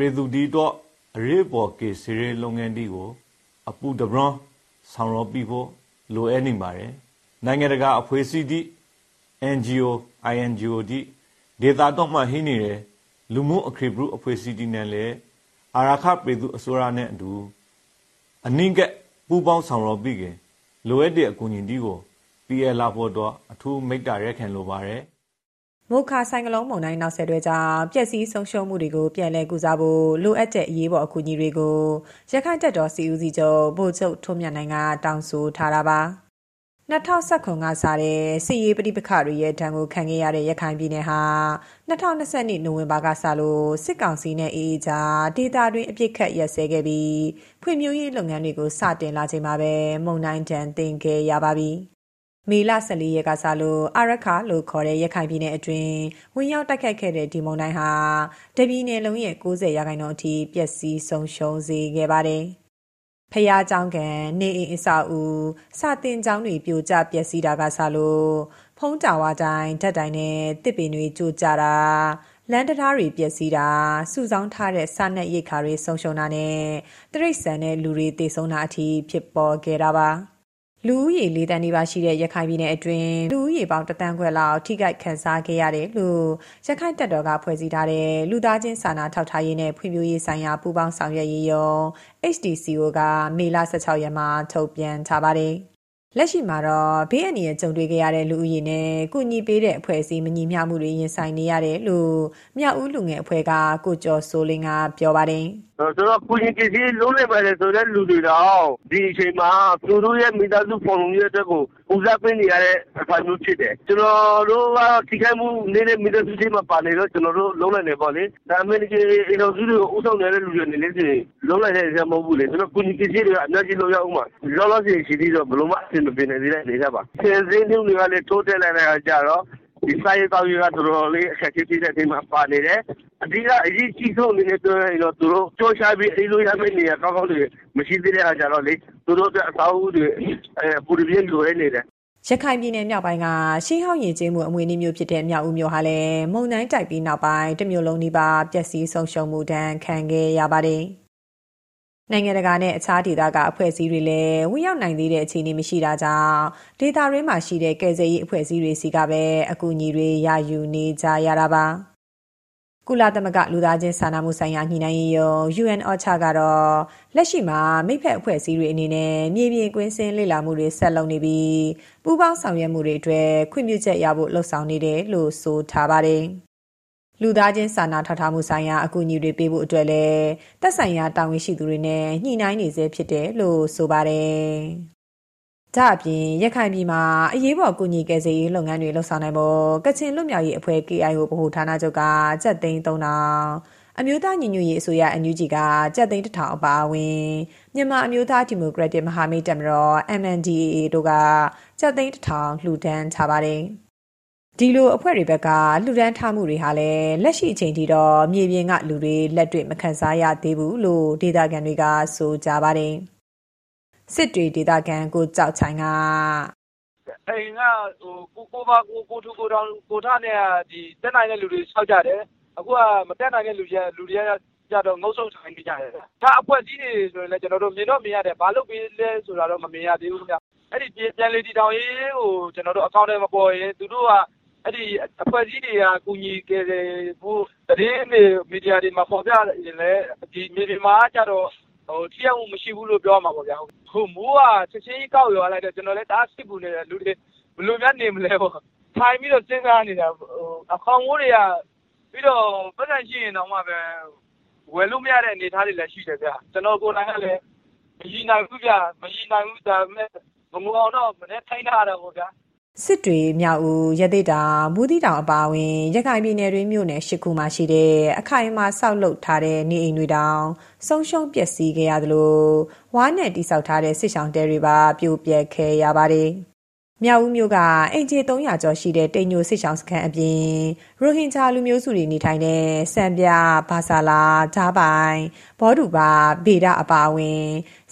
ပြည်သူဒီတော့အရေးပေါ်ကေစီရေလုပ်ငန်းဒီကို အပူတဘရွန်ဆောင်ရောပြီးဖို့လိုအပ်နေပါတယ်နိုင်ငံတကာအဖွဲ့အစည်းဒီ NGO INGO ဒီဒေတာတော့မှဟင်းနေတယ်လူမှုအခရီးဘုအဖွဲ့အစည်းဒီနဲ့လည်းအာရခပြည်သူအစိုးရနဲ့အတူအနည်းကပူးပေါင်းဆောင်ရောပြီးခင်လိုအပ်တဲ့အကူအညီဒီကို PL ဖို့တော့အထူးမိတ္တာရက်ခံလိုပါတယ် မိုခါဆိုင်ကလုန်းမုန်တိုင်းနောက်ဆက်တွဲကြောင့်ပျက်စီးဆုံးရှုံးမှုတွေကိုပြန်လည်ကုစားဖို့လိုအပ်တဲ့အရေးပေါ်အကူအညီတွေကိုရခိုင်တပ်တော်စီဦးစီးချုပ်ဗိုလ်ချုပ်ထွန်းမြတ်နိုင်ကတောင်းဆိုထားတာပါ2019ကစားတဲ့စစ်ရေးပဋိပက္ခတွေရဲ့ဒဏ်ကိုခံခဲ့ရတဲ့ရခိုင်ပြည်နယ်ဟာ2020နိုဝင်ဘာကစလို့စစ်ကောင်စီနဲ့အေးအေးကြားဒေသတွင်းအပြစ်ခတ်ရက်စဲခဲ့ပြီးဖွံ့ဖြိုးရေးလုပ်ငန်းတွေကိုစတင်လာချိန်မှာပဲမုန်တိုင်းဒဏ်သင်ခဲ့ရပါပြီ။ မေလ ၁၄ ရက်ကစလို့ အာရက္ခလို့ခေါ်တဲ့ ရခိုင်ပြည်နယ်အတွင်း ဝင်ရောက်တိုက်ခတ်ခဲ့တဲ့ ဒီမုန်တိုင်းဟာ တပြည်နယ်လုံးရဲ့ ၉၀ ရာခိုင်နှုန်းအထိ ပျက်စီးဆုံးရှုံးစေခဲ့ပါတယ်။ဘုရားကျောင်းကန်၊နေအိမ်အဆောက်အဦ၊စာသင်ကျောင်းတွေ ပြိုကျပျက်စီးတာကစလို့ ဖုန်းတာဝါတိုင်၊ဓာတ်တိုင်နဲ့ သစ်ပင်တွေ ကျိုကျတာ၊လမ်းတံတားတွေ ပျက်စီးတာ၊စုဆောင်းထားတဲ့ စားနပ်ရိက္ခာတွေ ဆုံးရှုံးတာနဲ့ တိရစ္ဆာန်နဲ့ လူတွေ သေဆုံးတာအထိ ဖြစ်ပေါ်ခဲ့တာပါ။ လူဦးရေ၄တန်းနီးပါးရှိတဲ့ရခိုင်ပြည်နယ်အတွင်းလူဦးရေပေါင်းတသန်းခွဲလောက်ထိခိုက်ခံစားခဲ့ရတယ်လို့ရခိုင်တပ်တော်ကဖွဲ့စည်းထားတဲ့လူသားချင်းစာနာထောက်ထားရေးနဲ့ဖွံ့ဖြိုးရေးဆိုင်ရာပူးပေါင်းဆောင်ရွက်ရေးရုံး HDCO ကမေလ16ရက်မှာထုတ်ပြန်ထားပါတယ်။ လက်ရှိမှာတော့ဘေးအန္တရာယ်ကြုံတွေ့ခဲ့ရတဲ့လူဦးရေနဲ့ကုညီပေးတဲ့အဖွဲ့အစည်းမညီမျှမှုတွေရင်ဆိုင်နေရတယ်လို့မြောက်ဦးလူငယ်အဖွဲ့ကကိုကျော်စိုးလင်းကပြောပါတယ်။ဆိုတော့ကုညီပစ္စည်းလုံးလိုက်ပါတယ်ဆိုတဲ့လူတွေတော့ဒီအချိန်မှာသူတို့ရဲ့မိသားစုပုံလုံးရဲ့အတွက်ကိုဦးစားပေးနေရတဲ့အခါမျိုးဖြစ်တယ်။ကျွန်တော်တို့ကတော့ထိခိုက်မှုနေတဲ့မိသားစုတွေမှာပါနေတော့ကျွန်တော်တို့လုံးလိုက်နေပေါ့လေ။ဒါပေမဲ့ဒီအိမ်တော်စုတွေကိုဥဆောင်နေတဲ့လူတွေအနေနဲ့ဆိုရင်လုံးလိုက်တဲ့အချက်မဟုတ်ဘူးလေ။ကျွန်တော်ကုညီပစ္စည်းတွေကအများကြီးလုံးရအောင်ပါ။လောလောဆယ်ရှိသေးတော့ဘလို့မှအဆင်မပြေနိုင်သေးတဲ့အနေနဲ့ပါ။ဆယ်စင်းတွေကလည်းထိုးတက်လာတဲ့အခါကျတော့ဒီစာရေးတောက်ရေးကတော်တော်လေးအခက်အခဲဖြစ်တဲ့အချိန်မှာပါနေတယ်။အဓိကအရေးကြီးဆုံးအနေနဲ့ပြောရင်တော့သူတို့ကြောချပြီးအေးလို့ရမယ့်နေရာကောင်းကောင်းတွေမရှိသေးတဲ့အခါကျတော့လေသူတို့အတွက်အသာအုပ်တွေအဲပူရင်းလိုရနေတယ်ရခိုင်ပြည်နယ်မြောက်ပိုင်းကရှေးဟောင်းရင်ကျေးမှုအမွေအနှစ်မျိုးဖြစ်တဲ့မြောက်ဦးမြို့ဟာလည်းမုန်တိုင်းတိုက်ပြီးနောက်ပိုင်းတမျိုးလုံးနီးပါးပျက်စီးဆုံးရှုံးမှုဒဏ်ခံခဲ့ရပါတယ်။ နိုင်ငံတကာနဲ့ အခြားဒေသက အဖွဲ့အစည်းတွေလည်း ဝင်ရောက်နိုင်သေးတဲ့အခြေအနေ မရှိတာကြောင့် ဒေသရင်းမှာရှိတဲ့ ကယ်ဆယ်ရေးအဖွဲ့အစည်းတွေစီကပဲ အကူအညီတွေ ရယူနေကြရတာပါ ကုလသမဂ္ဂ လူသားချင်းစာနာမှုဆိုင်ရာ ညှိနှိုင်းရေးရုံး UN OCHA ကတော့ လက်ရှိမှာ မိဖက်အဖွဲ့အစည်းတွေအနေနဲ့ မြေပြင်ကွင်းစင်းလေ့လာမှုတွေ ဆက်လုပ်နေပြီး ပူးပေါင်းဆောင်ရွက်မှုတွေအတွက် ခွင့်ပြုချက်ရဖို့လှုံ့ဆော်နေတယ်လို့ ဆိုထားပါတယ်။ လူသားချင်းစာနာထောက်ထားမှုဆိုင်ရာအကူအညီတွေပေးဖို့အတွက်လည်းသက်ဆိုင်ရာတာဝန်ရှိသူတွေနဲ့ညှိနှိုင်းနေစေဖြစ်တယ်လို့ဆိုပါတယ်။ဒါအပြင်ရခိုင်ပြည်မှာအရေးပေါ်ကူညီကယ်ဆယ်ရေးလုပ်ငန်းတွေလှုပ်ဆောင်နိုင်ဖို့ကချင်လွတ်မြောက်ရေးအဖွဲ့ KIO ဗဟိုဌာနချုပ်ကစက်သိန်း3000အမျိုးသားညီညွတ်ရေးအစိုးရ NUG ကစက်သိန်း1000အပါအဝင်မြန်မာအမျိုးသားဒီမိုကရက်တစ်မဟာမိတ်တပ်မတော် MNDAA တို့ကစက်သိန်း1000လှူဒန်းထားပါတယ်။ ဒီလိုအဖွဲ့တွေဘက်ကလှူဒန်းထားမှုတွေဟာလည်းလက်ရှိအချိန်ထိတော့မြေပြင်ကလူတွေလက်တွေ့မခံစားရသေးဘူးလို့ဒေတာကန်တွေကဆိုကြပါတယ်စစ်တွေဒေတာကန်ကိုကြောက်ချိုင်ကအိမ်ကဟိုကိုကိုပါကိုကိုထူကိုတောင်ကိုထနဲ့ဒီတက်နိုင်တဲ့လူတွေဆောက်ကြတယ်အခုကမတက်နိုင်တဲ့လူတွေလူတွေကကြတော့ငုတ်ဆုပ်ထိုင်နေကြတယ်ဒါအဖွဲကြီးတွေဆိုရင်လည်းကျွန်တော်တို့မြင်တော့မြင်ရတယ်ဘာလို့ပြီးလဲဆိုတာတော့မမြင်ရသေးဘူးခင်ဗျအဲ့ဒီပြန်လေတီတောင်ရေးကိုကျွန်တော်တို့အကောင့်ထဲမပေါ်ရင်သူတို့က အဲ့ဒီအဖွဲ့အစည်းတွေကကူညီခဲ့တယ်ဖို့သတင်းတွေမီဒီယာတွေမှာပေါ်ပြရင်လည်းဒီမြေပြင်မှာကြတော့ဟိုထိရောက်မှုမရှိဘူးလို့ပြောမှာပေါ့ဗျာဟိုမိုးကချက်ချင်းကောက်ရွာလိုက်တော့ကျွန်တော်လည်းတအားစစ်ပူနေတယ်လူတွေဘယ်လိုများနေမလဲပေါ့ထိုင်ပြီးတော့စဉ်းစားနေတာဟိုအခေါင်မိုးတွေကပြီးတော့ပတ်စံရှိရင်တော့မှပဲဝယ်လို့မရတဲ့အနေအထားတွေလည်းရှိတယ်ဗျာကျွန်တော်ကိုယ်တိုင်ကလည်းမရည်နိုင်ဘူးဗျာမရည်နိုင်ဘူးဒါပေမဲ့မငုံအောင်တော့မနေ့ထိုင်းထားတာပေါ့ဗျာ စစ်တွေမြောက်ဦးရသေးတာဘူးတီတောင်အပါအဝင်ရခိုင်ပြည်နယ်တွင်မြို့နယ်၈ခုမှရှိတဲ့အခိုင်အမာဆောက်လုပ်ထားတဲ့နေအိမ်တွေတောင်ဆုံးရှုံးပျက်စီးခဲ့ရသလိုဝါးနဲ့တိဆောက်ထားတဲ့စစ်ဆောင်တဲတွေပါပြိုပျက်ခဲ့ရပါတယ်။မြောက်ဦးမြို့ကအင်ဂျီ300ကျော်ရှိတဲ့တိမ်ညိုစစ်ဆောင်စခန်းအပြင်ရိုဟင်ဂျာလူမျိုးစုတွေနေထိုင်တဲ့စံပြဘာဆာလာဂျားပိုင်ဘောဒူပါဗေဒအပါအဝင်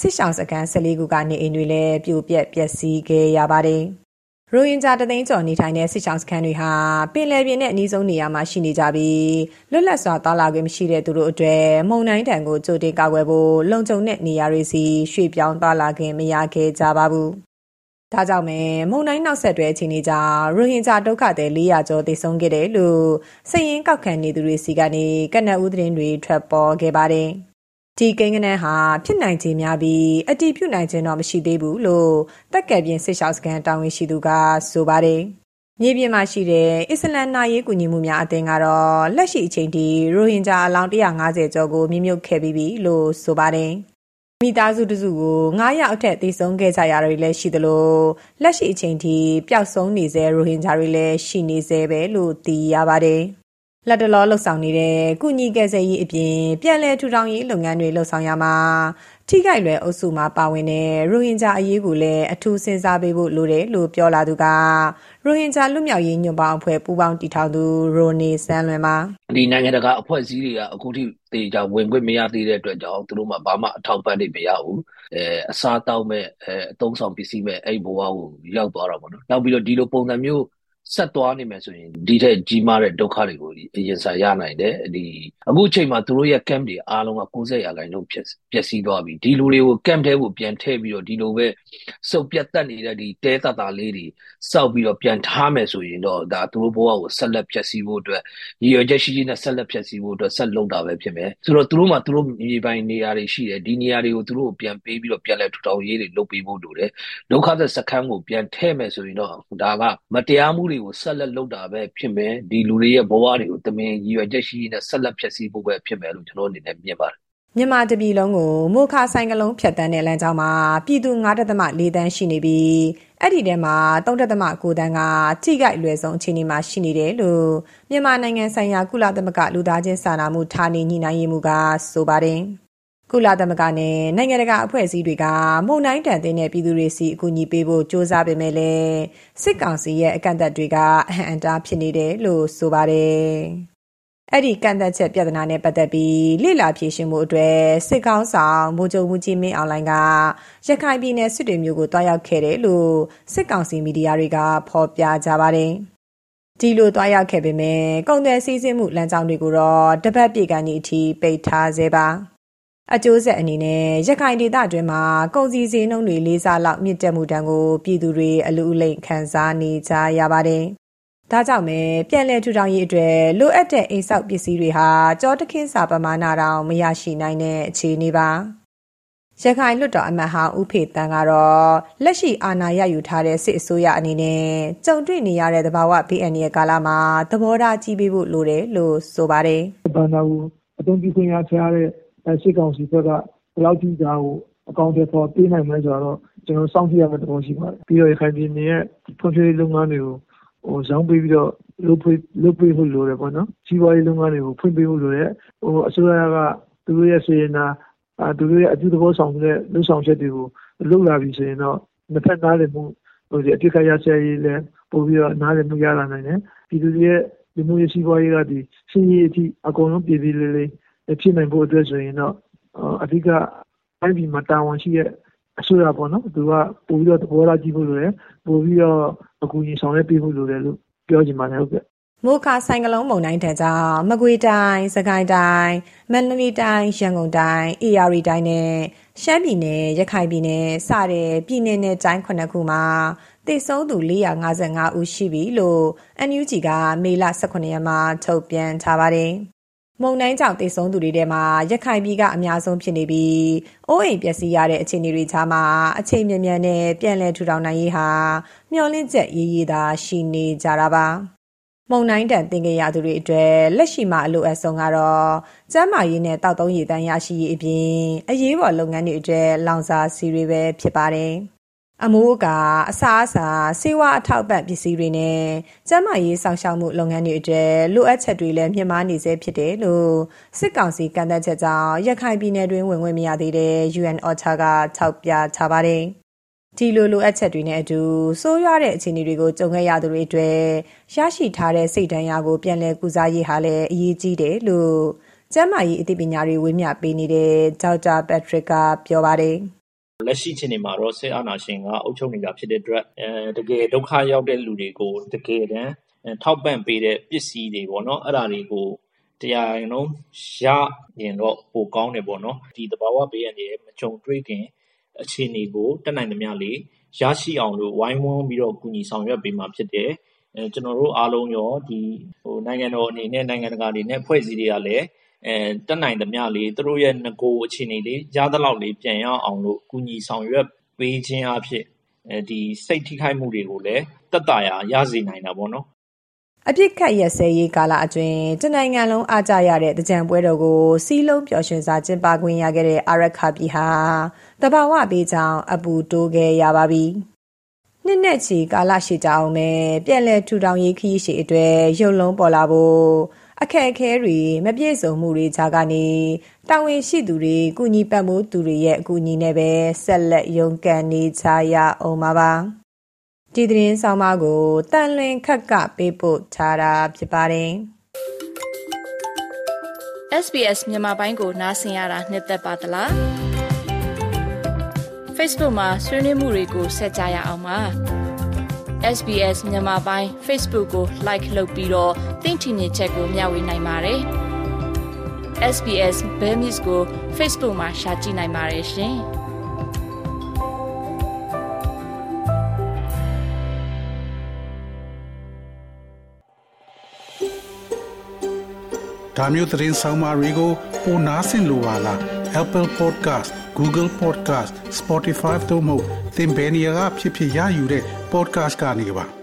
စစ်ဆောင်စခန်း14ခုကနေအိမ်တွေလည်းပြိုပျက်ပျက်စီးခဲ့ရပါတယ်။ ရိုဟင်ဂျာတသိန်းကျော်နေထိုင်တဲ့စစ်ချောင်းစခန်းတွေဟာပင်လယ်ပြင်နဲ့အနီးဆုံးနေရာမှာရှိနေကြပြီးလွတ်လပ်စွာသွားလာခွင့်မရှိတဲ့သူတို့အတွက်မုန်တိုင်းတံကိုကြိုတင်ကာကွယ်ဖို့လုံခြုံတဲ့နေရာတွေစီရွှေ့ပြောင်းသွားလာခွင့်မရခဲ့ကြပါဘူး။ဒါကြောင့်မဲမုန်တိုင်းနောက်ဆက်တွဲအခြေအနေကြောင့်ရိုဟင်ဂျာဒုက္ခသည်400ကျော်သေဆုံးခဲ့တယ်လို့စည်ရင်ကောက်ခံနေသူတွေစီကနေကနအူးသတင်းတွေထွက်ပေါ်ခဲ့ပါတယ်။ ဒီကိန်းဂဏန်းဟာဖြစ်နိုင်ခြေများပြီးအတည်ပြုနိုင်ခြင်းတော့မရှိသေးဘူးလို့တက်ကယ်ပြင်စစ်ရှောက်စကန်တာဝန်ရှိသူကဆိုပါတယ်။မြေပြင်မှာရှိတဲ့အစ္စလမ်နာရေးကူညီမှုများအသင်းကတော့လက်ရှိအချိန်ထိရိုဟင်ဂျာအလောင်း150ကျော်ကိုမြင့်မြုပ်ခဲ့ပြီးပြီလို့ဆိုပါတယ်။မိသားစုတစုကို9ရက်အထက်သေဆုံးခဲ့ကြရတွေလည်းရှိသလိုလက်ရှိအချိန်ထိပျောက်ဆုံးနေစေရိုဟင်ဂျာတွေလည်းရှိနေစေပဲလို့သိရပါတယ်။ လက်တလောလှုပ်ဆောင်နေတဲ့ကုညီကယ်ဆယ်ရေးအပြင်ပြည်လဲထူထောင်ရေးလုပ်ငန်းတွေလှုပ်ဆောင်ရမှာထိခိုက်လွယ်အုပ်စုမှာပါဝင်တဲ့ရိုဟင်ဂျာအရေးကိုလည်းအထူးစဉ်းစားပေးဖို့လိုတယ်လို့ပြောလာသူကရိုဟင်ဂျာလူမျိုးရေးညွန့်ပေါင်းအဖွဲ့ပူးပေါင်းတည်ထောင်သူရိုနေဆန်းလွင်ပါဒီနိုင်ငံတကာအဖွဲ့အစည်းတွေကအခုထိတေချာဝင်ခွင့်မရသေးတဲ့အတွက်ကြောင့်သူတို့မှဘာမှအထောက်ပံ့တွေမရဘူးအဲအစားတောက်မဲ့အဲအသုံးဆောင်ပစ္စည်းမဲ့အဲ့ဘဝကိုရောက်သွားတာပေါ့နော်နောက်ပြီးတော့ဒီလိုပုံစံမျိုး ဆက်သွားနေမယ်ဆိုရင်ဒီထက်ကြီးမားတဲ့ဒုက္ခတွေကိုရင်ဆိုင်ရနိုင်တယ်ဒီအခုအချိန်မှာသူတို့ရဲ့ camp တွေအားလုံးက90ရာခိုင်နှုန်းဖြစ်ပျက်စီးသွားပြီဒီလူတွေကို camp ထဲကိုပြန်ထည့်ပြီးတော့ဒီလိုပဲစုပ်ပြတ်တက်နေတဲ့ဒီတဲတတာလေးတွေစောက်ပြီးတော့ပြန်ထားမယ်ဆိုရင်တော့ဒါသူတို့ဘဝကိုဆက်လက်ပျက်စီးဖို့အတွက်ရည်ရွယ်ချက်ရှိရှိနဲ့ဆက်လက်ပျက်စီးဖို့အတွက်ဆက်လုပ်တာပဲဖြစ်မယ်ဆိုတော့သူတို့မှသူတို့မြေပိုင်နေရာတွေရှိတယ်ဒီနေရာတွေကိုသူတို့ပြန်ပေးပြီးတော့ပြန်လဲထူထောင်ရေးတွေလုပ်ပေးဖို့လိုတယ်ဒုက္ခသက်စခန်းကိုပြန်ထည့်မယ်ဆိုရင်တော့ဒါကမတရားမှုတွေကိုဆက်လက်လုပ်တာပဲဖြစ်မယ်ဒီလူတွေရဲ့ဘဝတွေကိုတမင်ရည်ရွယ်ချက်ရှိရှိနဲ့ဆက်လက်ဖျက်ဆီးဖို့ပဲဖြစ်မယ်လို့ကျွန်တော်အနေနဲ့မြင်ပါတယ်မြန်မာတပြည်လုံးကိုမိုခါဆိုင်ကလုံးဖြတ်တန်းတဲ့လမ်းကြောင်းမှာပြည်သူ9.4တန်းရှိနေပြီးအဲ့ဒီထဲမှာ3.9တန်းကထိခိုက်လွယ်ဆုံးအခြေအနေမှာရှိနေတယ်လို့မြန်မာနိုင်ငံဆိုင်ရာကုလသမဂ္ဂလူသားချင်းစာနာမှုဌာနေညှိနှိုင်းရေးမှူးကဆိုပါတယ်။ ကုလသမဂ္ဂနဲ့နိုင်ငံတကာအဖွဲ့အစည်းတွေကမုံတိုင်းတန်တဲ့ပြည်သူတွေစီအကူအညီပေးဖို့စ조사ပေမဲ့လည်းစစ်ကောင်စီရဲ့အကန့်အသတ်တွေကအဟံအတားဖြစ်နေတယ်လို့ဆိုပါတယ်။အဲ့ဒီကန့်သက်ချက်ပြဿနာနဲ့ပတ်သက်ပြီးလိလာဖြေရှင်းမှုအတွက်စစ်ကောင်းဆောင်ဗိုလ်ချုပ်မှုကြီးမင်းအောင်လိုင်းကရခိုင်ပြည်နယ်စစ်တွေမျိုးကိုတွားရောက်ခဲ့တယ်လို့စစ်ကောင်စီမီဒီယာတွေကဖော်ပြကြပါတယ်။ဒီလိုတွားရောက်ခဲ့ပေမဲ့ကုန်သွယ်စည်းစိမ်မှုလမ်းကြောင်းတွေကိုတော့တပတ်ပြေကန်ကြီးအထိပိတ်ထားစေပါ။ အကျိုးဆက်အနေနဲ့ရခိုင်ဒေသအတွင်းမှာကုန်စည်စည်နှုန်းတွေလေးစားလောက်မြင့်တက်မှုတန်းကိုပြည်သူတွေအလူအလိမ့်ခံစားနေကြရပါတယ်။ဒါကြောင့်ပဲပြည်လဲထူထောင်ရေးအတွက်လိုအပ်တဲ့အိမ်ဆောက်ပစ္စည်းတွေဟာကြောတခင်းစာပမာဏတောင်မရရှိနိုင်တဲ့အခြေအနေပါ။ရခိုင်လွတ်တော်အမတ်ဟောင်းဦးဖေတန်းကတော့လက်ရှိအာဏာရယူထားတဲ့စစ်အစိုးရအနေနဲ့ကြုံတွေ့နေရတဲ့သဘာဝ BN ရဲ့ကာလမှာသဘောထားကြီးပေးဖို့လိုတယ်လို့ဆိုပါတယ်။ဘာသာကိုအသုံးပြုခွင့်ရချတဲ့ စစ်ကောင်စီဘက်က ဘယ်လောက်ထိဒါကို အကောင်အထည်ဖော်ပေးနိုင်မလဲဆိုတာတော့ ကျနော်တို့ စောင့်ကြည့်ရမယ့်သဘောရှိပါတယ်။ပြီးတော့ ရခိုင်ပြည်နယ်ရဲ့ ဖွံ့ဖြိုးရေးလုပ်ငန်းတွေကို ဇောင်းပေးပြီးတော့ လုပ်ပေးဖို့လိုတယ်ပေါ့နော်။စီးပွားရေးလုပ်ငန်းတွေကို ဖွင့်ပေးဖို့လိုတယ်။အစိုးရက သူတို့ရဲ့ စေတနာ၊သူတို့ရဲ့ အပြုသဘောဆောင်တဲ့ လုပ်ဆောင်ချက်တွေကို လုပ်လာပြီဆိုရင်တော့ နှစ်ဘက်နားလည်မှု အပစ်အခတ်ရပ်စဲရေးလည်း ပိုပြီးတော့ နားလည်မှုရလာနိုင်တယ်။ပြည်သူတွေရဲ့ လူမှုရေး စီးပွားရေးကရှေ့ရေးအထိ အကုန်လုံးပြေပြေလည်လည် ဖြစ်နိုင်ဖို့အတွက်ဆိုရင်တော့အဓိကတိုင်းပြည်မှာတာဝန်ရှိတဲ့အစိုးရပေါ့နော်သူကပိုပြီးတော့သဘောထားကြည့်ဖို့လိုတယ်ပိုပြီးတော့အကူအညီဆောင်ရွက်ပေးဖို့လိုတယ်လို့ပြောချင်ပါတယ်ဟုတ်ကဲ့မိုခါဆိုင်ကလုံးမုန်တိုင်းထံကြောင့်မကွေတိုင်းစကိုင်းတိုင်းမန္တလေးတိုင်းရန်ကုန်တိုင်းအေရရီတိုင်းနဲ့ရှမ်းပြည်နယ်ရခိုင်ပြည်နယ်စတဲ့ပြည်နယ်နဲ့တိုင်းခုနှစ်ခုမှာတေဆုံးသူ455ဦးရှိပြီလို့ NUG ကမေလ18ရက်မှာထုတ်ပြန်ထားပါတယ် မုံတိုင်းကြောင့်တေဆုံးသူတွေထဲမှာ ရခိုင်ပြည်က အများဆုံးဖြစ်နေပြီး အိုးအိမ်ပျက်စီးရတဲ့ အခြေအနေတွေကြားမှာ အချိန်မြန်မြန်နဲ့ ပြန်လည်ထူထောင်နိုင်ရေးဟာ မျှော်လင့်ချက်ရေးရေးသာ ရှိနေကြတာပါ မုံတိုင်းတန်တင်ကြရသူတွေအတွက် လက်ရှိမှာ အလိုအပ်ဆုံးကတော့ ကျန်းမာရေးနဲ့တောက်သုံးရည်တန်းရရှိရေးအပြင် အရေးပေါ်လုပ်ငန်းတွေအတွက် လောင်စာစီတွေပဲ ဖြစ်ပါတယ် အမိုးအကာအစားအစာစေဝါအထောက်ပံ့ပစ္စည်းတွေနဲ့ကျန်းမာရေးဆောင်ရှောက်မှုလုပ်ငန်းတွေအတွက်လိုအပ်ချက်တွေလည်းမြင့်မားနေစေဖြစ်တယ်လို့စစ်ကောင်စီကန့်သက်ချက်ကြောင့်ရခိုင်ပြည်နယ်တွင်းဝင်ခွင့်မရသေးတဲ့ UN OCHA ကထောက်ပြထားပါတယ်။ဒီလိုလိုအပ်ချက်တွေနဲ့အတူစိုးရွားတဲ့အခြေအနေတွေကိုကြုံခဲ့ရသူတွေအတွက်ရရှိထားတဲ့စိတ်ဓာတ်ရာကိုပြန်လည်ကုစားရေးဟာလည်းအရေးကြီးတယ်လို့ကျန်းမာရေးအသိပညာတွေဝေမျှပေးနေတဲ့ဒေါက်တာပက်ထရစ်ကပြောပါတယ်။ လက်ရှိအခြေအနေမှာတော့ စစ်အာဏာရှင်က အုပ်ချုပ်နေတာဖြစ်တဲ့အတွက် တကယ်ဒုက္ခရောက်တဲ့လူတွေကို တကယ်တမ်း ထောက်ပံ့ပေးတဲ့ပစ္စည်းတွေပေါ့နော်။အဲဒါတွေကို ၁၀၀ ရာခိုင်နှုန်းရရင်တော့ ပိုကောင်းတယ်ပေါ့နော်။ဒီသဘာဝဘေးအန္တရာယ် မကြုံတွေ့ခင် အခြေအနေကို တတ်နိုင်သမျှလေး ရရှိအောင်လို့ ဝိုင်းဝန်းပြီးတော့ ကူညီဆောင်ရွက်ပေးမှာဖြစ်တယ်။ကျနော်တို့အားလုံးရော နိုင်ငံတော်အနေနဲ့ နိုင်ငံတကာအနေနဲ့ အဖွဲ့အစည်းတွေကလည်း တတ်နိုင်သမျှလေးသူတို့ရဲ့နဂိုအခြေအနေလေးရသလောက်လေးပြန်ရအောင်လို့ကူညီဆောင်ရွက်ပေးခြင်းအားဖြင့်စိတ်ထိခိုက်မှုတွေကိုလည်းသက်သာရာရစေနိုင်တာပေါ့နော်။အပစ်အခတ်ရပ်စဲရေးကာလအတွင်းတနိုင်ငံလုံးအားကျရတဲ့သင်္ကြန်ပွဲတော်ကိုစည်းလုံးပျော်ရွှင်စွာကျင်းပခွင့်ရခဲ့တဲ့အာရက္ခပြည်ဟာသဘာဝဘေးကြောင့်အပူတိုးခဲ့ရပါပြီ။နှစ်နဲ့ချီကာလရှည်ကြာအောင်ပဲပြန်လည်ထူထောင်ရေးခရီးရှည်အတွက်ရုပ်လုံးပေါ်လာဖို့ အခက်အခဲတွေမပြည့်စုံမှုတွေကြားကနေတာဝန်ရှိသူတွေကုညီပံ့ပိုးသူတွေရဲ့အကူအညီနဲ့ပဲဆက်လက်ရုန်းကန်နေကြရအောင်ပါပါဒီသတင်းဆောင်မကိုတန်လွင်ခက်ကပေးပို့ထားတာဖြစ်ပါတယ် SBS မြန်မာပိုင်းကိုနားဆင်ရတာနှစ်သက်ပါတလား Facebook မှာဆွေးနွေးမှုတွေကိုဆက်ကြရအောင်ပါ SBS မြန်မာပိုင်း Facebook ကို like လုပ်ပြီးတော့သ င်ချင်တဲ့ချက်ကိုမျှဝေနိုင်ပါတယ်။ SBS Bemis ကို Facebook မှာ share ကြည့်နိုင်ပါတယ်ရှင်။ဒါမျိုးသတင်းဆောင်မာတွေကိုပိုနားဆင်လိုပါလား Apple Podcast Google Podcast Spotify တို့မှာသင်ပင်ရာဖြစ်ဖြစ်ရယူတဲ့ podcast ကနေပါ